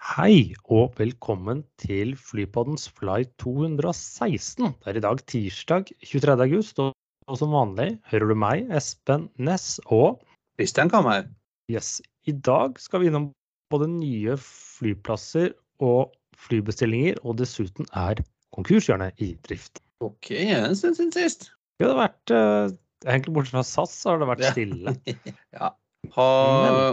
Hei og velkommen til Flypoddens flight 216. Det er i dag tirsdag 23. august, og, og som vanlig hører du meg, Espen Næss, og Kristian Kamhaug. yes, i dag skal vi innom både nye flyplasser og flybestillinger, og dessuten er konkurshjørnet i drift. Ok, en stund siden sist. Det har vært, eh, egentlig bortsett fra SAS, så har det vært Ja. stille. ja. Ha,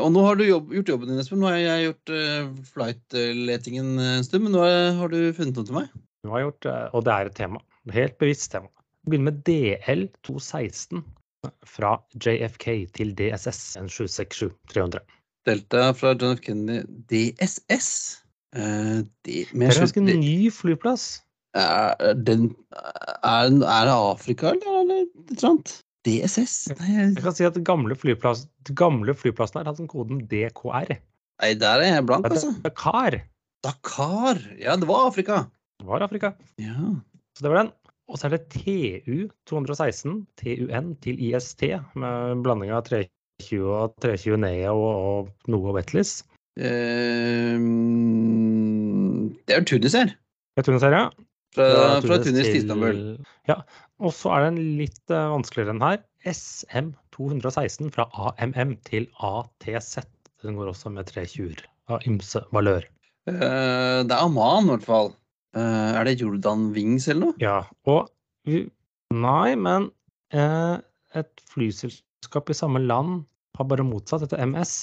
og nå har du jobb, gjort jobben din, Espen. Nå har jeg gjort uh, flight-letingen en stund, men nå har du funnet noe til meg? Du har gjort, eh, og det er et tema. Helt bevisst tema. Vi begynner med DL 216 fra JFK til DSS 767-300. Delta fra John F. Kennedy DSS. Uh, det, Det er en ganske ny flyplass. er, den, er, er det Afrika, eller er det et eller annet? DSS? Jeg jeg- kan si at gamle, flyplass, gamle flyplassen her hadde den koden DKR. nei, der er jeg blank, altså. Dakar. Dakar. Ja, det var Afrika. Det var Afrika. Ja. Så det var den. Og så er det TU 216, TUN til IST, med blanding av 320 og 320 Nea og, og noe Wetlis. Eh, det er Tunis her. Det er Tunis her, ja. Fra, fra Tunis til Istanbul. Ja. Og så er den litt eh, vanskeligere enn her. SM 216 fra AMM til ATZ. Den går også med 320 av ymse valør. Uh, det er Aman, i hvert fall. Uh, er det Jordan Wings eller noe? Ja, og Nei, men uh, et flyselskap i samme land har bare motsatt, etter MS.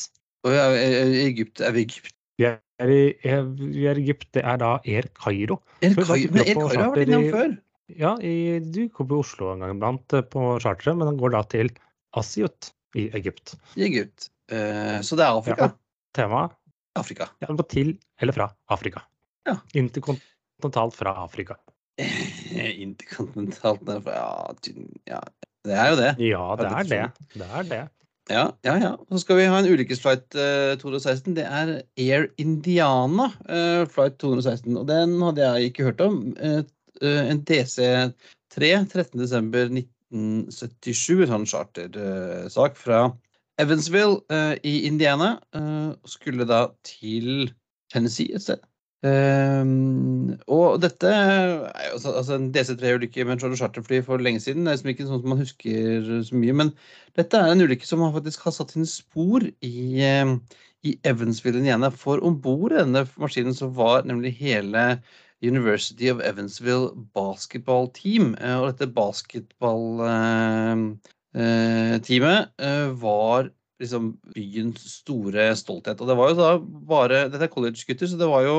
Og er, er, Egypt, er vi Egypt? Vi er i, er, vi er i Egypt, det er da Air Cairo. Air Cairo, men det Cairo har vært innom før. Ja, i, du kom på Oslo en gang iblant eh, på charteret, men den går da til Asiut i Egypt. I Egypt. Eh, så det er Afrika. Ja, Temaet Afrika. ja, gå til eller fra Afrika. Ja. Interkontinentalt fra Afrika. Interkontinentalt fra Ja, det er jo det. Ja, det er det. Det er det. Ja, ja, ja. Så skal vi ha en ulykkesflight eh, 216. Det er Air Indiana eh, flight 216. Og den hadde jeg ikke hørt om. Eh, en DC3 13.12.1977, en sånn chartersak fra Evansville eh, i Indiana. eh, skulle da til Tennessee et sted. Um, og dette er jo altså, altså en DC3-ulykke med en charterfly for lenge siden. Det er liksom ikke sånn som man husker så mye. Men dette er en ulykke som faktisk har satt sine spor i, eh, i Evansville igjen. For om bord i denne maskinen så var nemlig hele University of Evansville basketball team. eh, Og dette basketballteamet eh, var liksom byens store stolthet. Og det var jo da bare Dette er college-gutter, så det var jo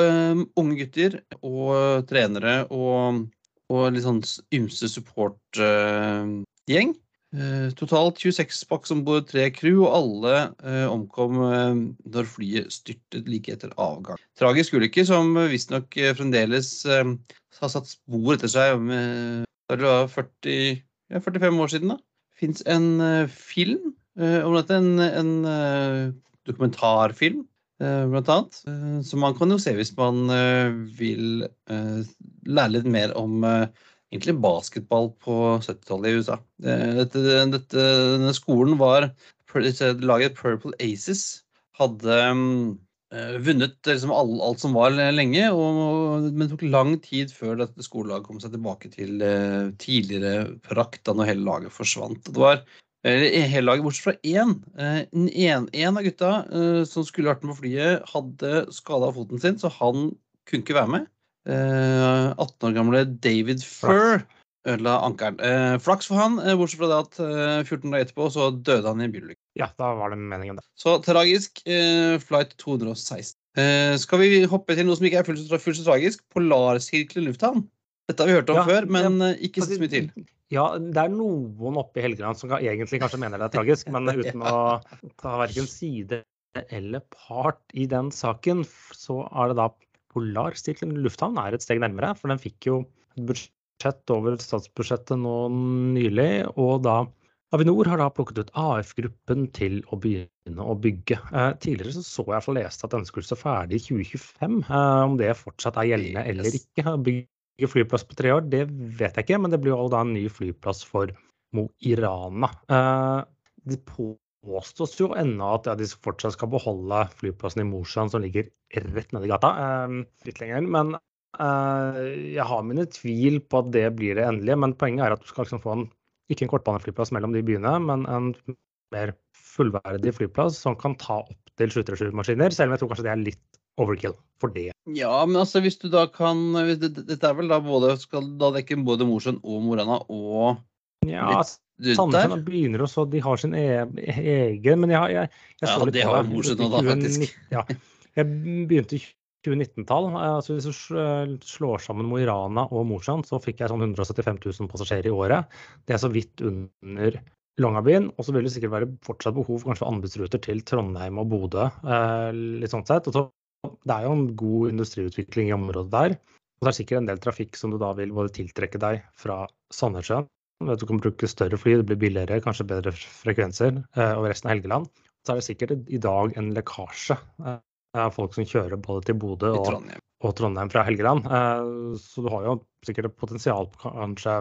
eh, unge gutter og trenere og, og litt sånn ymse support-gjeng. Eh, totalt 26 pakk som bor tre crew, og alle eh, omkom eh, når flyet styrtet like etter avgang. Tragisk ulykke som visstnok fremdeles eh, har satt spor etter seg Da det var 40, ja, 45 år siden. da. Fins en eh, film eh, om dette, en, en eh, dokumentarfilm eh, blant annet. eh, som man kan jo se hvis man eh, vil eh, lære litt mer om eh, egentlig basketball på 70-tallet i USA. Eh, Dette, dette, denne skolen var Laget Purple Aces hadde eh, vunnet liksom all, alt som var lenge, og, men det tok lang tid før dette skolelaget kom seg tilbake til uh, tidligere prakt, da når hele laget forsvant. Det var hele laget bortsett fra én. Én av gutta som skulle vært med på flyet, hadde skada foten sin, så han kunne ikke være med. Eh, 18 år gamle David Furr ødela ankelen. Uh, flaks for han, uh, bortsett fra det at eh, 14 dager etterpå så døde han i en bilulykke. Ja, da var det meningen, det. Så tragisk. Eh, flight 216. Eh, skal vi hoppe til noe som ikke er fullt så, fullt så tragisk? Polarsirkelen lufthavn. Dette har vi hørt om Ja, før, men eh, ikke så mye til. Ja, det er noen oppe i Helgeland som egentlig kanskje mener det er tragisk, men uten å ta verken side eller part i den saken, så er det da Polarsirkelen lufthavn er et steg nærmere, for den fikk jo et budsjett over statsbudsjettet nå nylig, og da Avinor har da plukket ut AF-gruppen til å begynne å bygge. Eh, tidligere så, så jeg for leste at den skulle stå ferdig i 2025. Eh, om det fortsatt er gjeldende eller ikke. Bygge flyplass på tre år, det vet jeg ikke, men det blir jo da en ny flyplass for Mo i Rana. Eh, det påstås jo ennå at de fortsatt skal beholde flyplassen i Mosjøen, som ligger rett nedi gata. Eh, litt lenger. Men eh, jeg har mine tvil på at det blir det endelige. Men poenget er at du skal liksom få en, ikke en kortbaneflyplass mellom de byene, men en mer fullverdig flyplass som kan ta opptil 737-maskiner, selv om jeg tror kanskje det er litt overkill for det. Ja, men altså hvis du da kan Dette er vel da både skal da dekke både Mosjøen og Morana og ja, Sandnessjøen begynner også, de har sin e egen Men jeg, jeg, jeg så ja, litt det har nå, da, faktisk. Ja, jeg begynte i 2019-tall. Altså, hvis du slår sammen Mo i Rana og Mosjøen, så fikk jeg sånn 175 000 passasjerer i året. Det er så vidt under Longyearbyen. Og så vil det sikkert være fortsatt behov for kanskje anbudsruter til Trondheim og Bodø. Eh, litt sånn sett. Og så, det er jo en god industriutvikling i området der. Og det er sikkert en del trafikk som du da vil både tiltrekke deg fra Sandnessjøen. Du kan bruke større fly, det blir billigere, kanskje bedre frekvenser eh, over resten av Helgeland. Så er det sikkert i dag en lekkasje eh, av folk som kjører både til Bodø og Trondheim. og Trondheim fra Helgeland. Eh, så du har jo sikkert et potensial på kanskje,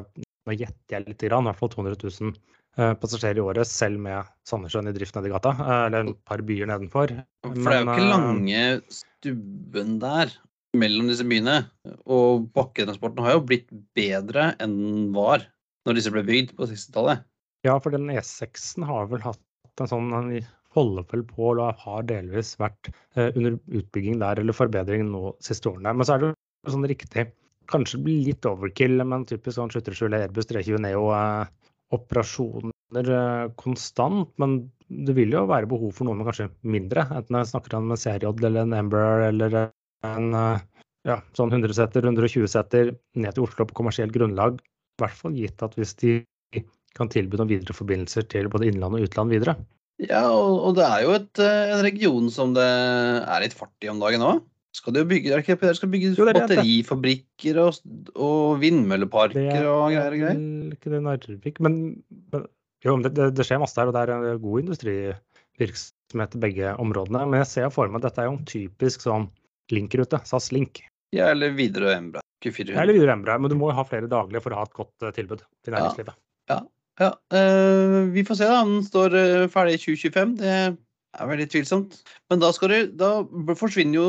nå gjetter jeg litt, i hvert fall 200 000 Eh, passasjerer i året, selv med Sandnessjøen i drift nedi gata. Eller et par byer nedenfor. For det er jo ikke lange stubben der mellom disse byene. Og bakketransporten har jo blitt bedre enn den var når disse ble bygd på 60-tallet. Ja, for den E6-en har vel hatt en sånn en holder vel på og har delvis vært under utbygging der eller forbedring nå siste årene. Men så er det jo sånn riktig Kanskje litt overkill, men typisk sånn 737 Airbus 320 Neo operasjoner eh, konstant, men det vil jo være behov for noe med kanskje mindre. Enten jeg snakker om en CRJ eller en Embraer eller en eh, ja, sånn 100-setter, 120-setter ned til Oslo på kommersielt grunnlag. I hvert fall gitt at hvis de kan tilby noen videre forbindelser til både innland og utland videre. Ja, og, det er jo et, eh, en region som det er litt fart i om dagen òg skal det jo bygge, er det det skal bygge jo, det batterifabrikker og, og vindmølleparker og greier og greier? Ikke det Narvik, men, men jo, det, det, skjer masse der, og det er god industrivirksomhet i begge områdene. Men jeg ser for meg at dette er jo en typisk sånn Link-rute, SAS Link. Ja, eller Widerøe Embra. Ja, eller Widerøe Embra, men du må jo ha flere daglige for å ha et godt uh, tilbud til næringslivet. Ja, ja. ja. Uh, vi får se, da. Den står uh, ferdig i 2025. Det er veldig tvilsomt. Men da, skal du, da forsvinner jo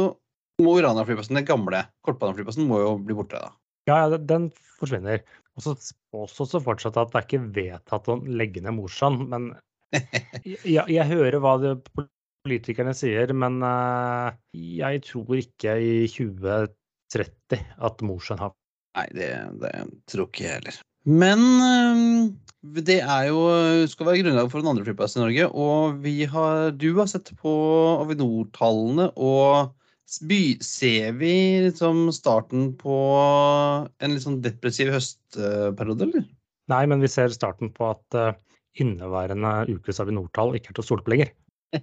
Mo i Rana-flyplassen, den gamle kortbaneflyplassen, må jo bli borte? da. Ja, den forsvinner. Og så påstås det fortsatt at det er ikke vedtatt å legge ned Mosjøen. Men jeg, jeg, hører hva politikerne sier, men jeg tror ikke i 2030 at Mosjøen har Nei, det, det, tror ikke jeg heller. Men det er jo, skal være grunnlag for den andre flyplassen i Norge. Og har, du har sett på Avinor-tallene og By, ser vi liksom starten på en litt sånn depressiv høstperiode, eller? Nei, men vi ser starten på at uh, inneværende ukes Avinor-tall ikke er til å stole på lenger.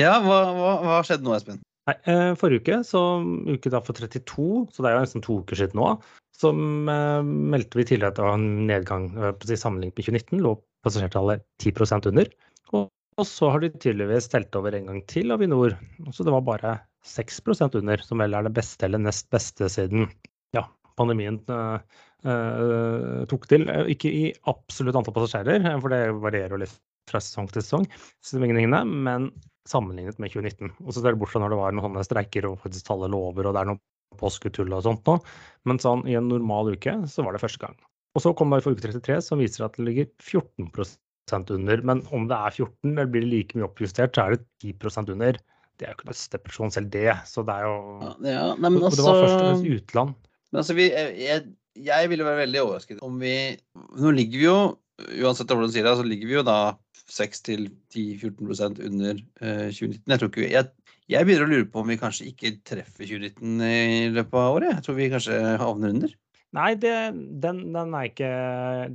ja, hva, hva, hva skjedde nå, Espen? Nei, uh, Forrige uke, så uke da for 32, så det er jo nesten to uker siden nå, så uh, meldte vi tidligere at det var en nedgang på sammenlignet med 2019. Lå passasjertallet 10% under. Og, så har de tydeligvis telt over en gang til Avinor. Så det var bare 6% under, som vel er det beste eller nest beste siden ja, pandemien uh, tok til. Ikke i absolutt antall passasjerer, for det varierer jo litt fra sesong til sesong, men sammenlignet med 2019. Og så ser det bort fra når det var noen sånne streiker og faktisk tallet lover og det er noe påsketull og sånt nå. Men sånn i en normal uke så var det første gang. Og så kom det for uke 33 som viser at det ligger 14% under. Men om det er 14 eller blir det like mye oppjustert, så er det 10% under det er jo ikke depresjon selv det. Så det er jo ja, nei, men altså, Det var først og fremst utland. Men altså, vi, jeg, jeg ville være veldig overrasket om vi Nå ligger vi jo, uansett hvordan du sier det, så ligger vi jo da 6-10-14% under eh, 2019. Jeg tror ikke jeg, jeg begynner å lure på om vi kanskje ikke treffer 2019 i løpet av året. Jeg tror vi kanskje havner under. Nei, det, den, den er ikke,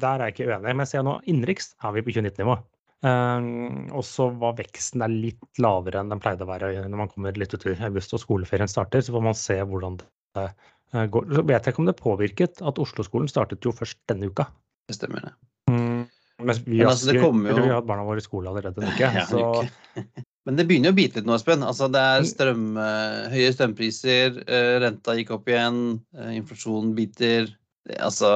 der er jeg ikke uenig. Men jeg ser nå innenriks er vi på 2019-nivå. Um, og så var veksten der litt lavere enn den pleide å være når man kommer litt ut i august og skoleferien starter. Så får man se hvordan det uh, går. Så vet jeg ikke om det påvirket at Oslo-skolen startet jo først denne uka. Det stemmer, det. Mens vi, men altså, det kommer jo... vi har hatt barna våre i skole allerede en uke. ja, så... men det begynner jo å bite litt nå, Espen. Altså, det er mm. strøm, uh, høye strømpriser, uh, renta gikk opp igjen, inflasjonen biter. Altså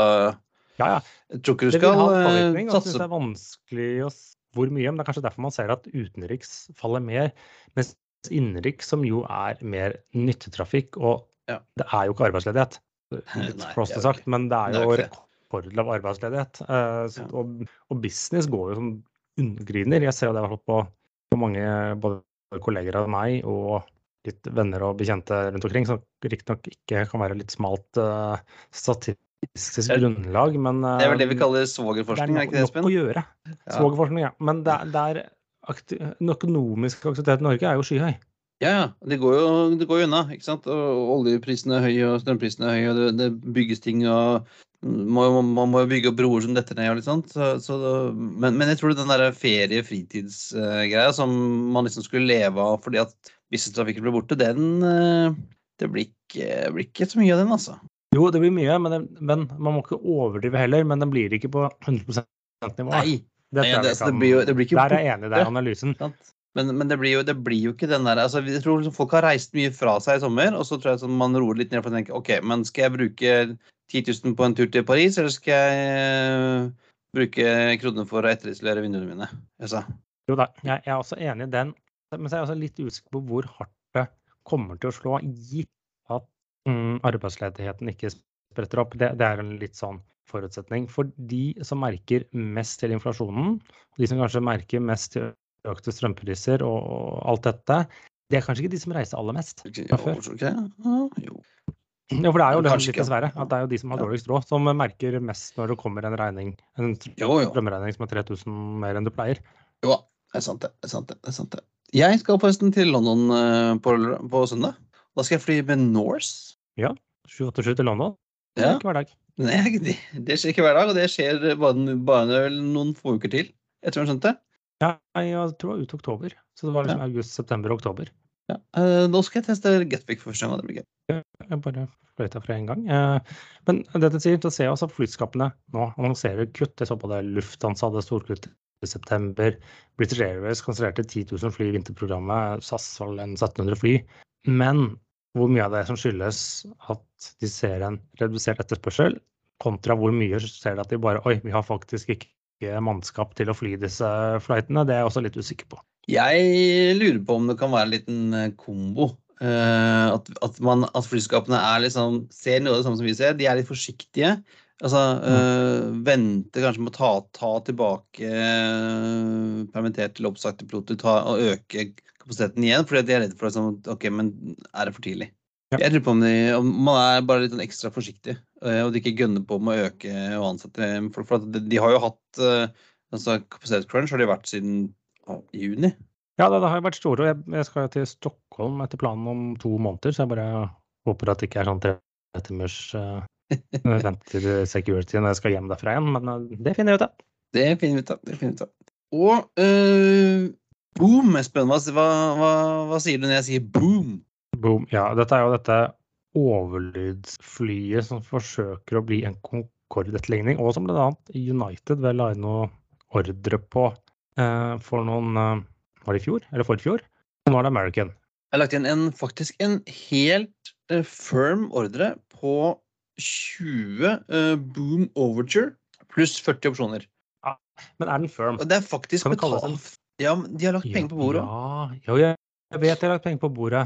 ja, ja. Jeg tror ikke du skal det vil ha satse Det er vanskelig å hvor mye. Men det er kanskje derfor man ser at utenriks faller mer. Mens innenriks, som jo er mer nyttetrafikk, og Ja. det er jo ikke arbeidsledighet. Nei, sagt, jo men det er det er rekordlav arbeidsledighet. Eh, så, Ja. og, og business går jo som undergriner. Jeg ser det i hvert fall på, på mange både kolleger av meg og litt venner og bekjente rundt omkring, som riktignok ikke kan være litt smalt uh, statistisk grunnlag, men Det er vel det vi eh, kaller svogerforskning, er ikke det, Espen? Det er nok å gjøre. Svogerforskning, ja. Men det, det er den økonomiske aktiviteten i Norge er jo skyhøy. Ja, ja. Det går jo, det går unna. ikke sant? Og oljeprisene er høye, og strømprisene er høye, og det, det bygges ting. og Man må jo bygge opp broer som detter ned. og litt sånt. Så, så, men, men jeg tror den der ferie-fritidsgreia som man liksom skulle leve av fordi at businesstrafikken ble borte, den eh, Det blir ikke, blir ikke så mye av den, altså. Jo, det blir mye, men, det, men man må ikke overdrive heller. Men den blir ikke på 100 nivå. Nei. Det, Nei, det- det kan- blir jo- det blir ikke Der er jeg enig i deg, analysen. Sant? Men, men det, blir jo, det blir jo ikke den der altså, Jeg tror liksom folk har reist mye fra seg i sommer, og så tror jeg sånn man roer litt ned for å tenke OK, men skal jeg bruke 10 000 på en tur til Paris, eller skal jeg eh, bruke kronene for å etterisolere vinduene mine? Altså, Jo da, jeg, er også enig i den. Men så er jeg også litt usikker på hvor hardt det kommer til å slå, gitt at mm, arbeidsledigheten ikke spretter opp. Det, det er en litt sånn forutsetning. For de som merker mest til inflasjonen, de som kanskje merker mest til økte strømpriser og, alt dette, det er kanskje ikke de som reiser aller mest fra før. Ja, jo. Ja, for det er jo kanskje litt dessverre. At det er jo de som har Ja. dårligst råd, som merker mest når det kommer en regning, en strømregning som er 3000 mer enn du pleier. Jo da, det er sant det. er sant det, er sant det. Jeg skal forresten til London eh, på, på søndag. Da skal jeg fly med Norse. 787 til London. Det er Ja. ikke hver dag. Nei, det, skjer ikke hver dag, og det skjer bare, bare noen få uker til. Jeg tror jeg skjønte. Ja, jeg tror det var ut oktober. Så det var liksom august, september, oktober. Ja. Eh, nå skal jeg teste Getpic for første gang. Det blir gøy. Jeg bare fløyta fra en gang. Eh, Men det til sier, så ser jeg altså flyskapene nå annonserer kutt. Jeg så på det Lufthansa hadde storkutt i september. British Airways kansellerte 10 000 fly i vinterprogrammet. SAS var en 1700 fly. Men hvor mye av det som skyldes at de ser en redusert etterspørsel, kontra hvor mye ser de at de bare Oi, vi har faktisk ikke mannskap til å fly disse flightene. Det er jeg også litt usikker på. Jeg lurer på om det kan være en liten eh, kombo. Uh, at, at, man, at flyskapene er liksom, ser noe av det samme som vi ser. De er litt forsiktige. Altså, eh, Venter kanskje med å ta, ta tilbake uh, permitterte eller oppsagte piloter ta, og øke kapasiteten igjen, fordi de er redde for liksom, ok, men er det for tidlig? Ja. Jeg lurer på om, de, om man er bare litt sånn ekstra forsiktig, og de ikke gønner på med å øke og ansette. For, for at de, har jo hatt eh, altså Kapasitetscrunch har de vært siden juni. Ja, det, det har jo vært store. og Jeg, jeg skal til Stockholm etter planen om to måneder, så jeg bare håper at det ikke er sånn tre timers uh, venter security når jeg skal hjem derfra igjen. Men eh, det finner jeg ut av. Det finner vi ut av. Det finner vi ut av. Og uh, boom, Espen. Hva, hva, hva sier du når jeg sier boom? Boom. Ja, dette er jo dette overlydsflyet som forsøker å bli en Concorde-etterligning, og som bl.a. United vel la inn noe ordre på eh, for noen eh, Var det i fjor? Eller forfjor? fjor? nå er det American. Jeg har lagt inn en, faktisk en helt eh, firm ordre på 20 eh, boom overture pluss 40 opsjoner. Men er den firm? Og det er faktisk betalt. Ja, men de har lagt penger på bordet. Ja, ja, jeg, jeg vet de har lagt penger på bordet.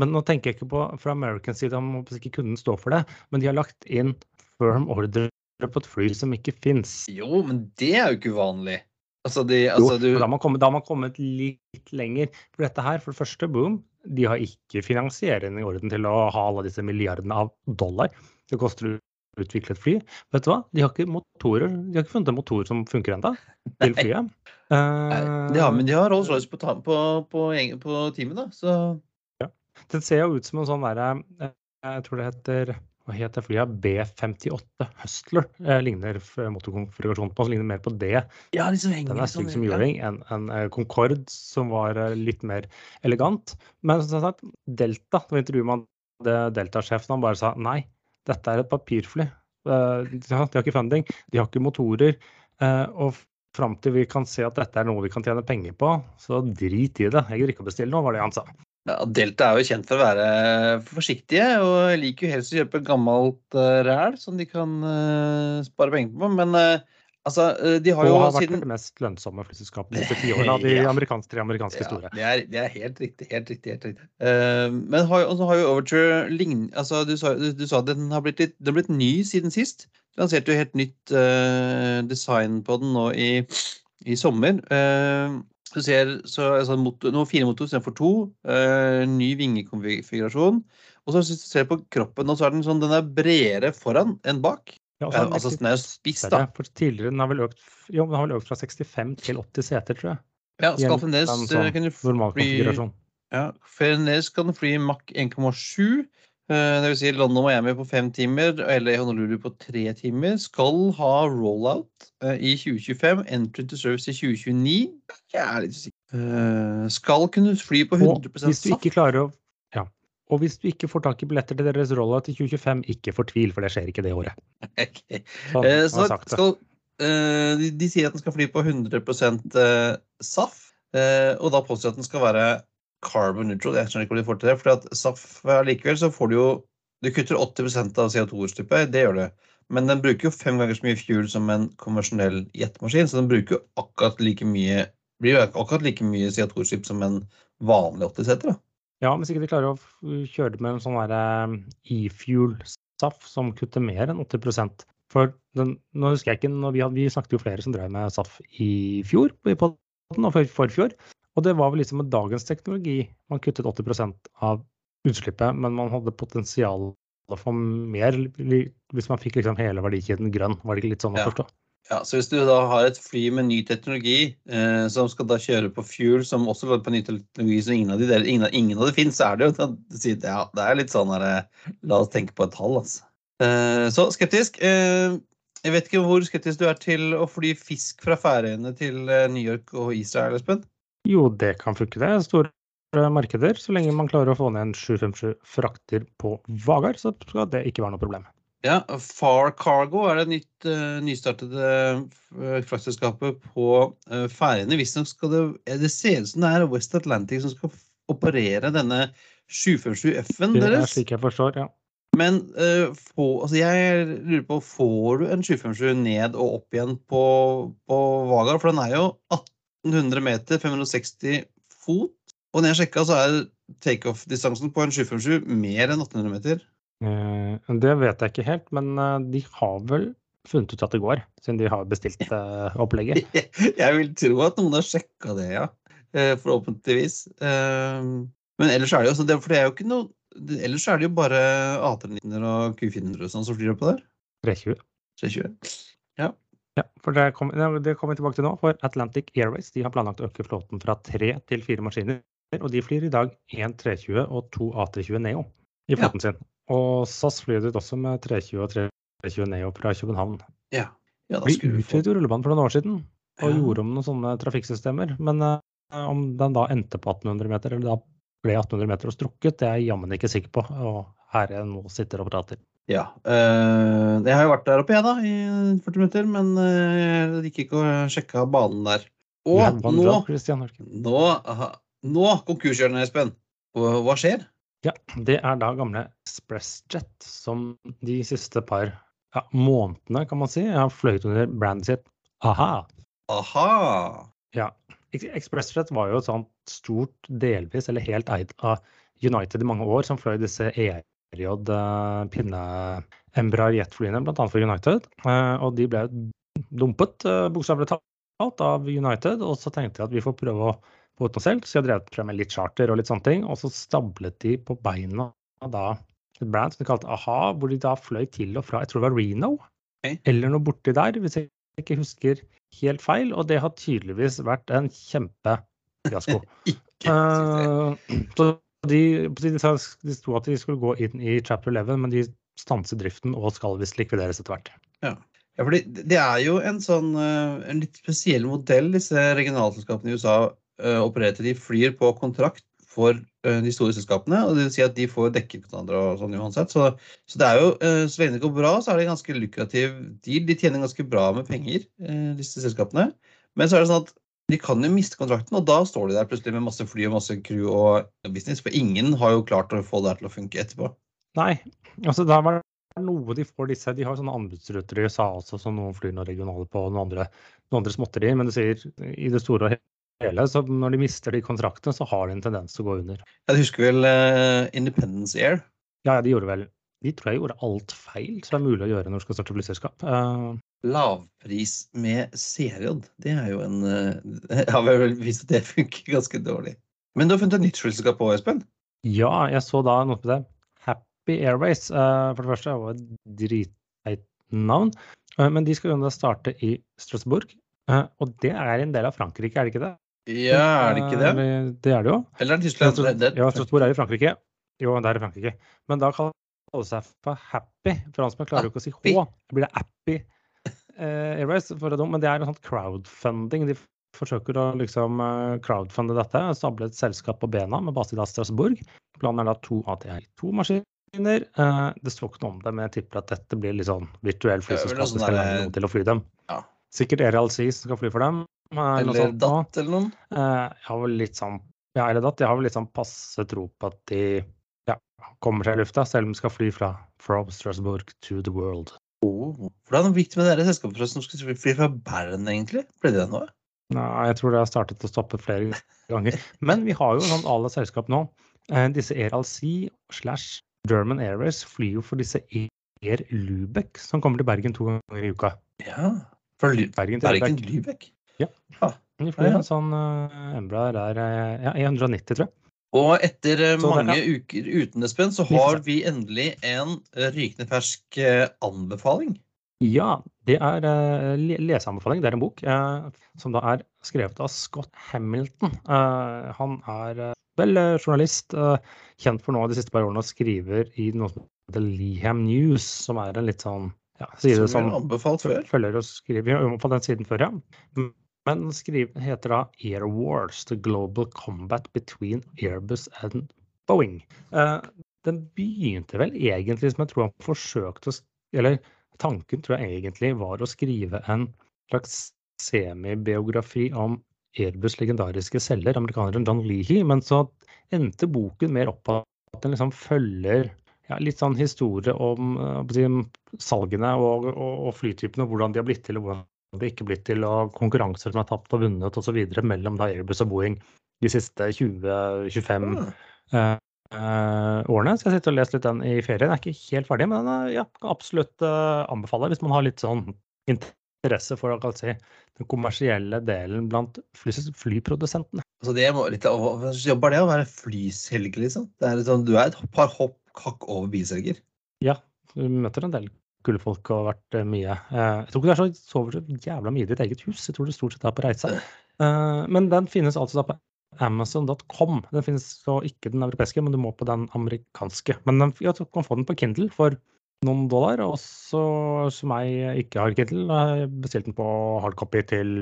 Men nå tenker jeg ikke på fra American side om ikke kunden stå for det. Men de har lagt inn firm order på et fly som ikke fins. Jo, men det er jo ikke uvanlig. Altså, de, altså du jo, da har man kommet, da har man kommet litt lenger. For dette her, for det første, boom, de har ikke finansiering i orden til å ha alle disse milliardene av dollar. Det koster å utvikle et fly. Vet du hva? De har ikke motorer. De har ikke funnet en motor som funker ennå til flyet. Nei, de har, men de har Rolls-Royce på, på, på, på teamet, da. Så Den ser jo ut som en sånn derre eh, Jeg tror det heter Hva heter flyet? B58 Hustler. Eh, ligner motorkonfigurasjonen på, så ligner mer på det. ja, liksom som henger Den er sånn, stygg som juling enn en, eh, Concorde, som var eh, litt mer elegant. Men som sagt, Delta, da intervjuet man Delta-sjefen, han bare sa nei, dette er et papirfly. De har ikke funding, de har ikke motorer. Og fram til vi kan se at dette er noe vi kan tjene penger på, så drit i det. Jeg gidder ikke å bestille noe, var det han sa. Ja, Delta er jo kjent for å være forsiktige, og liker jo helst å kjøpe gammelt uh, ræl som de kan uh, spare penger på. Men uh, Altså, de har Og jo har vært det mest lønnsomme flyselskapet de siste tiårene av de Ja. amerikanske, tre amerikanske Ja, store. det er, det er helt riktig. helt riktig, helt riktig. Men har, også har jo Overture lign... Altså, du sa, du, du sa den har blitt, litt, den har blitt ny siden sist. Du lanserte jo helt nytt design på den nå i, i sommer. Eh, du ser så, altså, motor, nå fire motorer istedenfor to. Uh, ny vingekonfigurasjon. Og så hvis du ser på kroppen, så er den sånn, den er bredere foran enn bak. Ja, den altså, den er jo spiss, da. For tidligere den har vel økt, jo, den har vel økt fra 65 til 80 seter, tror jeg. Ja, skal fremdeles eh, sånn kan du fly. Ja, Fremdeles kan den fly Mach 1,7. Eh, Det vil si London og Miami på fem timer, eller Honolulu på tre timer. Skal ha rollout eh, i 2025. Entry to service i 2029. Jeg er litt usikker. Eh, Skal kunne fly på 100% hvis du ikke klarer å ja. Og hvis du ikke får tak i billetter til deres rollout i 2025, ikke fortvil, for det skjer ikke det året. Ok. Sånn, Så skal, de, de sier at den skal fly på 100 eh, SAF, og da påstår de at den skal være carbon neutral. Jeg skjønner ikke om de får til det, for SAF likevel så får du jo Du kutter 80% av CO2-utslippet, det gjør det. Men den bruker jo fem ganger så mye fuel som en konvensjonell jetmaskin, så den bruker jo akkurat like mye blir jo akkurat like mye CO2-utslipp som en vanlig 80-seter. da. Ja, hvis ikke de klarer å kjøre det med en sånn eh, e-fuel-SAF som kutter mer enn 80% For den, nå husker jeg ikke, vi, hadde, vi snakket jo flere som drev med SAF i fjor, podden, og for, forfjor. Og det var vel liksom med dagens teknologi man kuttet 80% av utslippet, men man hadde potensial for mer hvis man fikk liksom hele verdikjeden grønn. Var det ikke litt sånn å Ja. forstå? Ja, så Hvis du da har et fly med ny teknologi eh, som skal da kjøre på fuel som også går på ny teknologi som ingen av de deler, ingen, ingen av det finnes, så er det jo ja, det er litt sånn her, eh, La oss tenke på et tall, altså. Eh, så skeptisk. Eh, jeg vet ikke hvor skeptisk du er til å fly fisk fra Færøyene til eh, New York og Israel, Espen? Jo, det kan funke, det. Store markeder. Så lenge man klarer å få ned en 757 frakter på Vagar, så skal det ikke være noe problem. Ja, Far Cargo er det nytt, eh, nystartede uh, fraktselskapet på uh, Færøyene. Visstnok skal det eh, Det ser ut som det er West Atlantic som skal operere denne 757 F-en deres. Det er slik jeg forstår, ja. Men uh, få, altså jeg lurer på, får du en 757 ned og opp igjen på, på Vagar? For den er jo 1800 meter, 560 fot. Og når jeg sjekka, så er takeoff-distansen på en 757 mer enn 1800 meter. Eh, det vet jeg ikke helt, men eh, de har vel funnet ut at det går, siden de har bestilt eh, opplegget. Jeg vil tro at noen har sjekka det, ja. Eh, Forhåpentligvis. Eh, Men ellers er det jo det, det er jo ikke noe Ellers er det jo bare A319-er og Q400 og sånn som flyr oppå der. 320. 320. Ja, for det kommer ja, det kommer vi tilbake til nå. For Atlantic Airways de har planlagt å øke flåten fra tre til fire maskiner. Og de flyr i dag én 320 og to A320 Neo i flåten sin. Og SAS flyr ut også med 320 og 320 Neo fra København. Ja. ja da Vi skulle vi få utvidet rullebanen for noen år siden og Ja. gjorde om noen sånne trafikksystemer. Men uh, om den da endte på 1800 meter, eller da ble 1800 meter og strukket, det er jeg jammen ikke sikker på. Og her jeg nå sitter og prater. Ja. Øh, jeg har jo vært der oppe, jeg, da, i 40 minutter. Men øh, jeg gikk ikke og sjekka banen der. Og nå, nå, aha, nå konkurskjørende, Espen. Hva, skjer? Ja, det er da gamle ExpressJet som de siste par ja, månedene, kan man si, har fløyet under brandet sitt A-ha. Aha! Ja. ExpressJet var jo et sånt stort, delvis eller helt eid av United i mange år, som fløy disse ERJ eh, pinne-Embraer jetflyene, bl.a. for United. Eh, Og de ble dumpet, eh, bokstavelig talt, av United. Og så tenkte jeg at vi får prøve å få ut noe selv, så jeg drev frem med litt charter og litt sånne ting. Og så stablet de på beina da et brand som de kalte a-ha, hvor de da fløy til og fra, jeg tror det var Reno, eller noe borti der, hvis jeg ikke husker helt feil. Og det har tydeligvis vært en kjempefiasko. Eh, så de, de, de sto at de skulle gå inn i chapter 11, men de stanser driften og skal visst likvideres etter hvert. Ja, fordi det er jo en sånn eh, en litt spesiell modell disse regionalselskapene i USA eh, opererer til. De flyr på kontrakt for eh, de store selskapene, og det vil si at de får dekket hverandre og sånn uansett. Så, så det er jo, så lenge det går bra, så er det en ganske lukrativ deal. De tjener ganske bra med penger, disse selskapene. Men så er det sånn at de kan jo miste kontrakten, og da står de der plutselig med masse fly og masse crew og business. For ingen har jo klart å få det her til å funke etterpå. Nei, altså det har noe de får disse De har sånne anbudsruter i USA også, som noen flyr noen regionale på, og noen andre, noen andre småtterier. Men du sier i det store og hele, så når de mister de kontraktene, så har de en tendens til å gå under. Jeg husker vel uh, Independence Air. Ja, de gjorde vel De tror jeg gjorde alt feil som er mulig å gjøre når du skal starte flyselskap. Uh, Lavpris med CRJ, det er jo en uh, Jeg har vel vist at det funker ganske dårlig. Men du har funnet et nytt flyselskap på, Espen? Ja, jeg så da noe på det. Happy Airways. Uh, for det første det var et dritteit navn. men de skal jo da starte i Strasbourg. og det er en del av Frankrike, er det ikke det? Ja, er det ikke det? Det er det jo. Eller er det Tyskland? Ja, Strasbourg er i Frankrike. Jo, det er i Frankrike. Men da kaller det seg for Happy. Franskmenn klarer jo ikke å si H. Blir det Appy eh, Airways. Men det er en sånn crowdfunding. De forsøker å liksom eh, crowdfunde dette. Stable et selskap på bena med base i Strasbourg. Planen er da to ATI2-maskiner. Eh, det står ikke noe om det, men jeg tipper at dette blir litt sånn virtuell fly som skal være noe til å fly dem. Ja. Sikkert RLC som skal fly for dem. Eller Datt eller noen? Eh, jeg har vel litt sånn ja, eller datt. Jeg har vel litt sånn passe tro på at de ja, kommer seg i lufta, selv om de skal fly fra from Strasbourg to the world. Oh. Hvordan gikk det med dere selskapet som skulle fly fra Bern, egentlig? Ble det noe? Nei, jeg tror det har startet å stoppe flere ganger. Men vi har jo sånn alle selskap nå. Eh, disse RLC slash German Airways flyr jo for disse Air Lubeck, som kommer til Bergen to ganger i uka. Ja, fra Bergen til Bergen, Lubeck? Ja. Ah, de flyr en sånn uh, Embraer der ja, 190, tror jeg. Og etter uh, mange uker uten Espen, så har vi endelig en uh, rykende fersk anbefaling. Ja, det er leseanbefaling. Det er en bok som da er skrevet av Scott Hamilton. han er vel journalist, kjent for noe av de siste par årene og skriver i noe som heter Leham News, som er en litt sånn ja, side som, som følger og skriver på den siden før, ja. Men skriv, heter da Air Wars, The Global Combat Between Airbus and Boeing. Eh, den begynte vel egentlig som jeg tror han forsøkte å Eller tanken tror jeg egentlig var å skrive en slags semibiografi om Airbus' legendariske selger, amerikaneren John Leahy, men så endte boken mer opp av at den liksom følger ja, litt sånn historie om om salgene og, og, og flytypene, hvordan de har blitt til og hvordan det ikke blitt til, og konkurranser som er tapt og vunnet osv. mellom da Airbus og Boeing de siste 20-25 mm. uh, uh, årene. Så jeg sitter og leser litt den i ferien. Jeg er ikke helt ferdig, men den ja, kan absolutt eh, anbefale hvis man har litt sånn interesse for å si, den kommersielle delen blant fly, flyprodusentene. Altså det må litt, jobber det å være flyselger, liksom? Det er sånn, du er et par hopp kakk over bilselger? Ja, du møter en del kule folk og vært eh, mye. Eh, jeg tror ikke det er så, sover så jævla mye i ditt eget hus. Jeg tror det stort sett er på reise. Eh, men den finnes altså da på Amazon.com. Den finnes så ikke den europeiske, men du må på den amerikanske. Men den, ja, du kan få den på Kindle for noen dollar. Og så som jeg ikke har Kindle, har jeg bestilt den på hardcopy til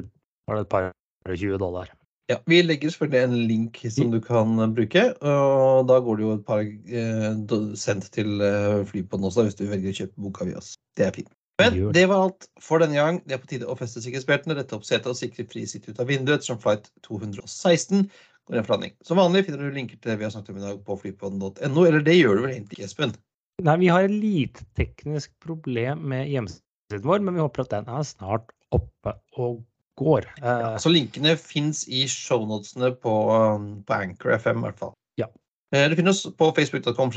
et par 20 dollar. Ja, Vi legger selvfølgelig en link som du kan bruke. og Da går det jo et par eh, sendt til eh, Flypodden også, hvis du velger å kjøpe boka via oss. Det er fint. Men det var alt for denne gang. Det er på tide å feste sikkerhetsbeltene, rette opp setet og sikre fri sitt ut av vinduet ettersom flight 216 går en forhandling. Som vanlig finner du linker til det vi har snakket om i dag på flypodden.no, eller det gjør du vel egentlig, Espen? Nei, vi har et lite teknisk problem med hjemmesiden vår, men vi håper at den er snart oppe og går. Ja, så linkene fins i shownotene på, um, på Anchor FM, i hvert fall. Ja. Du det finnes på facebook.com,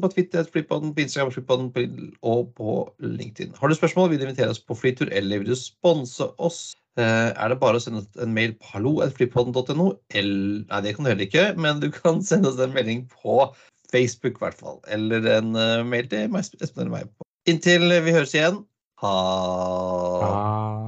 på Twitter, på Instagram flypodden, og på LinkedIn. Har du spørsmål, vil du invitere oss på flytur eller vil du sponse oss? Eh, er det bare å sende en mail på hallo.flypodden.no? Nei, det kan du heller ikke, men du kan sende oss en melding på Facebook, i hvert fall. Eller en mail til Espen eller meg. Inntil vi høres igjen, ha, ha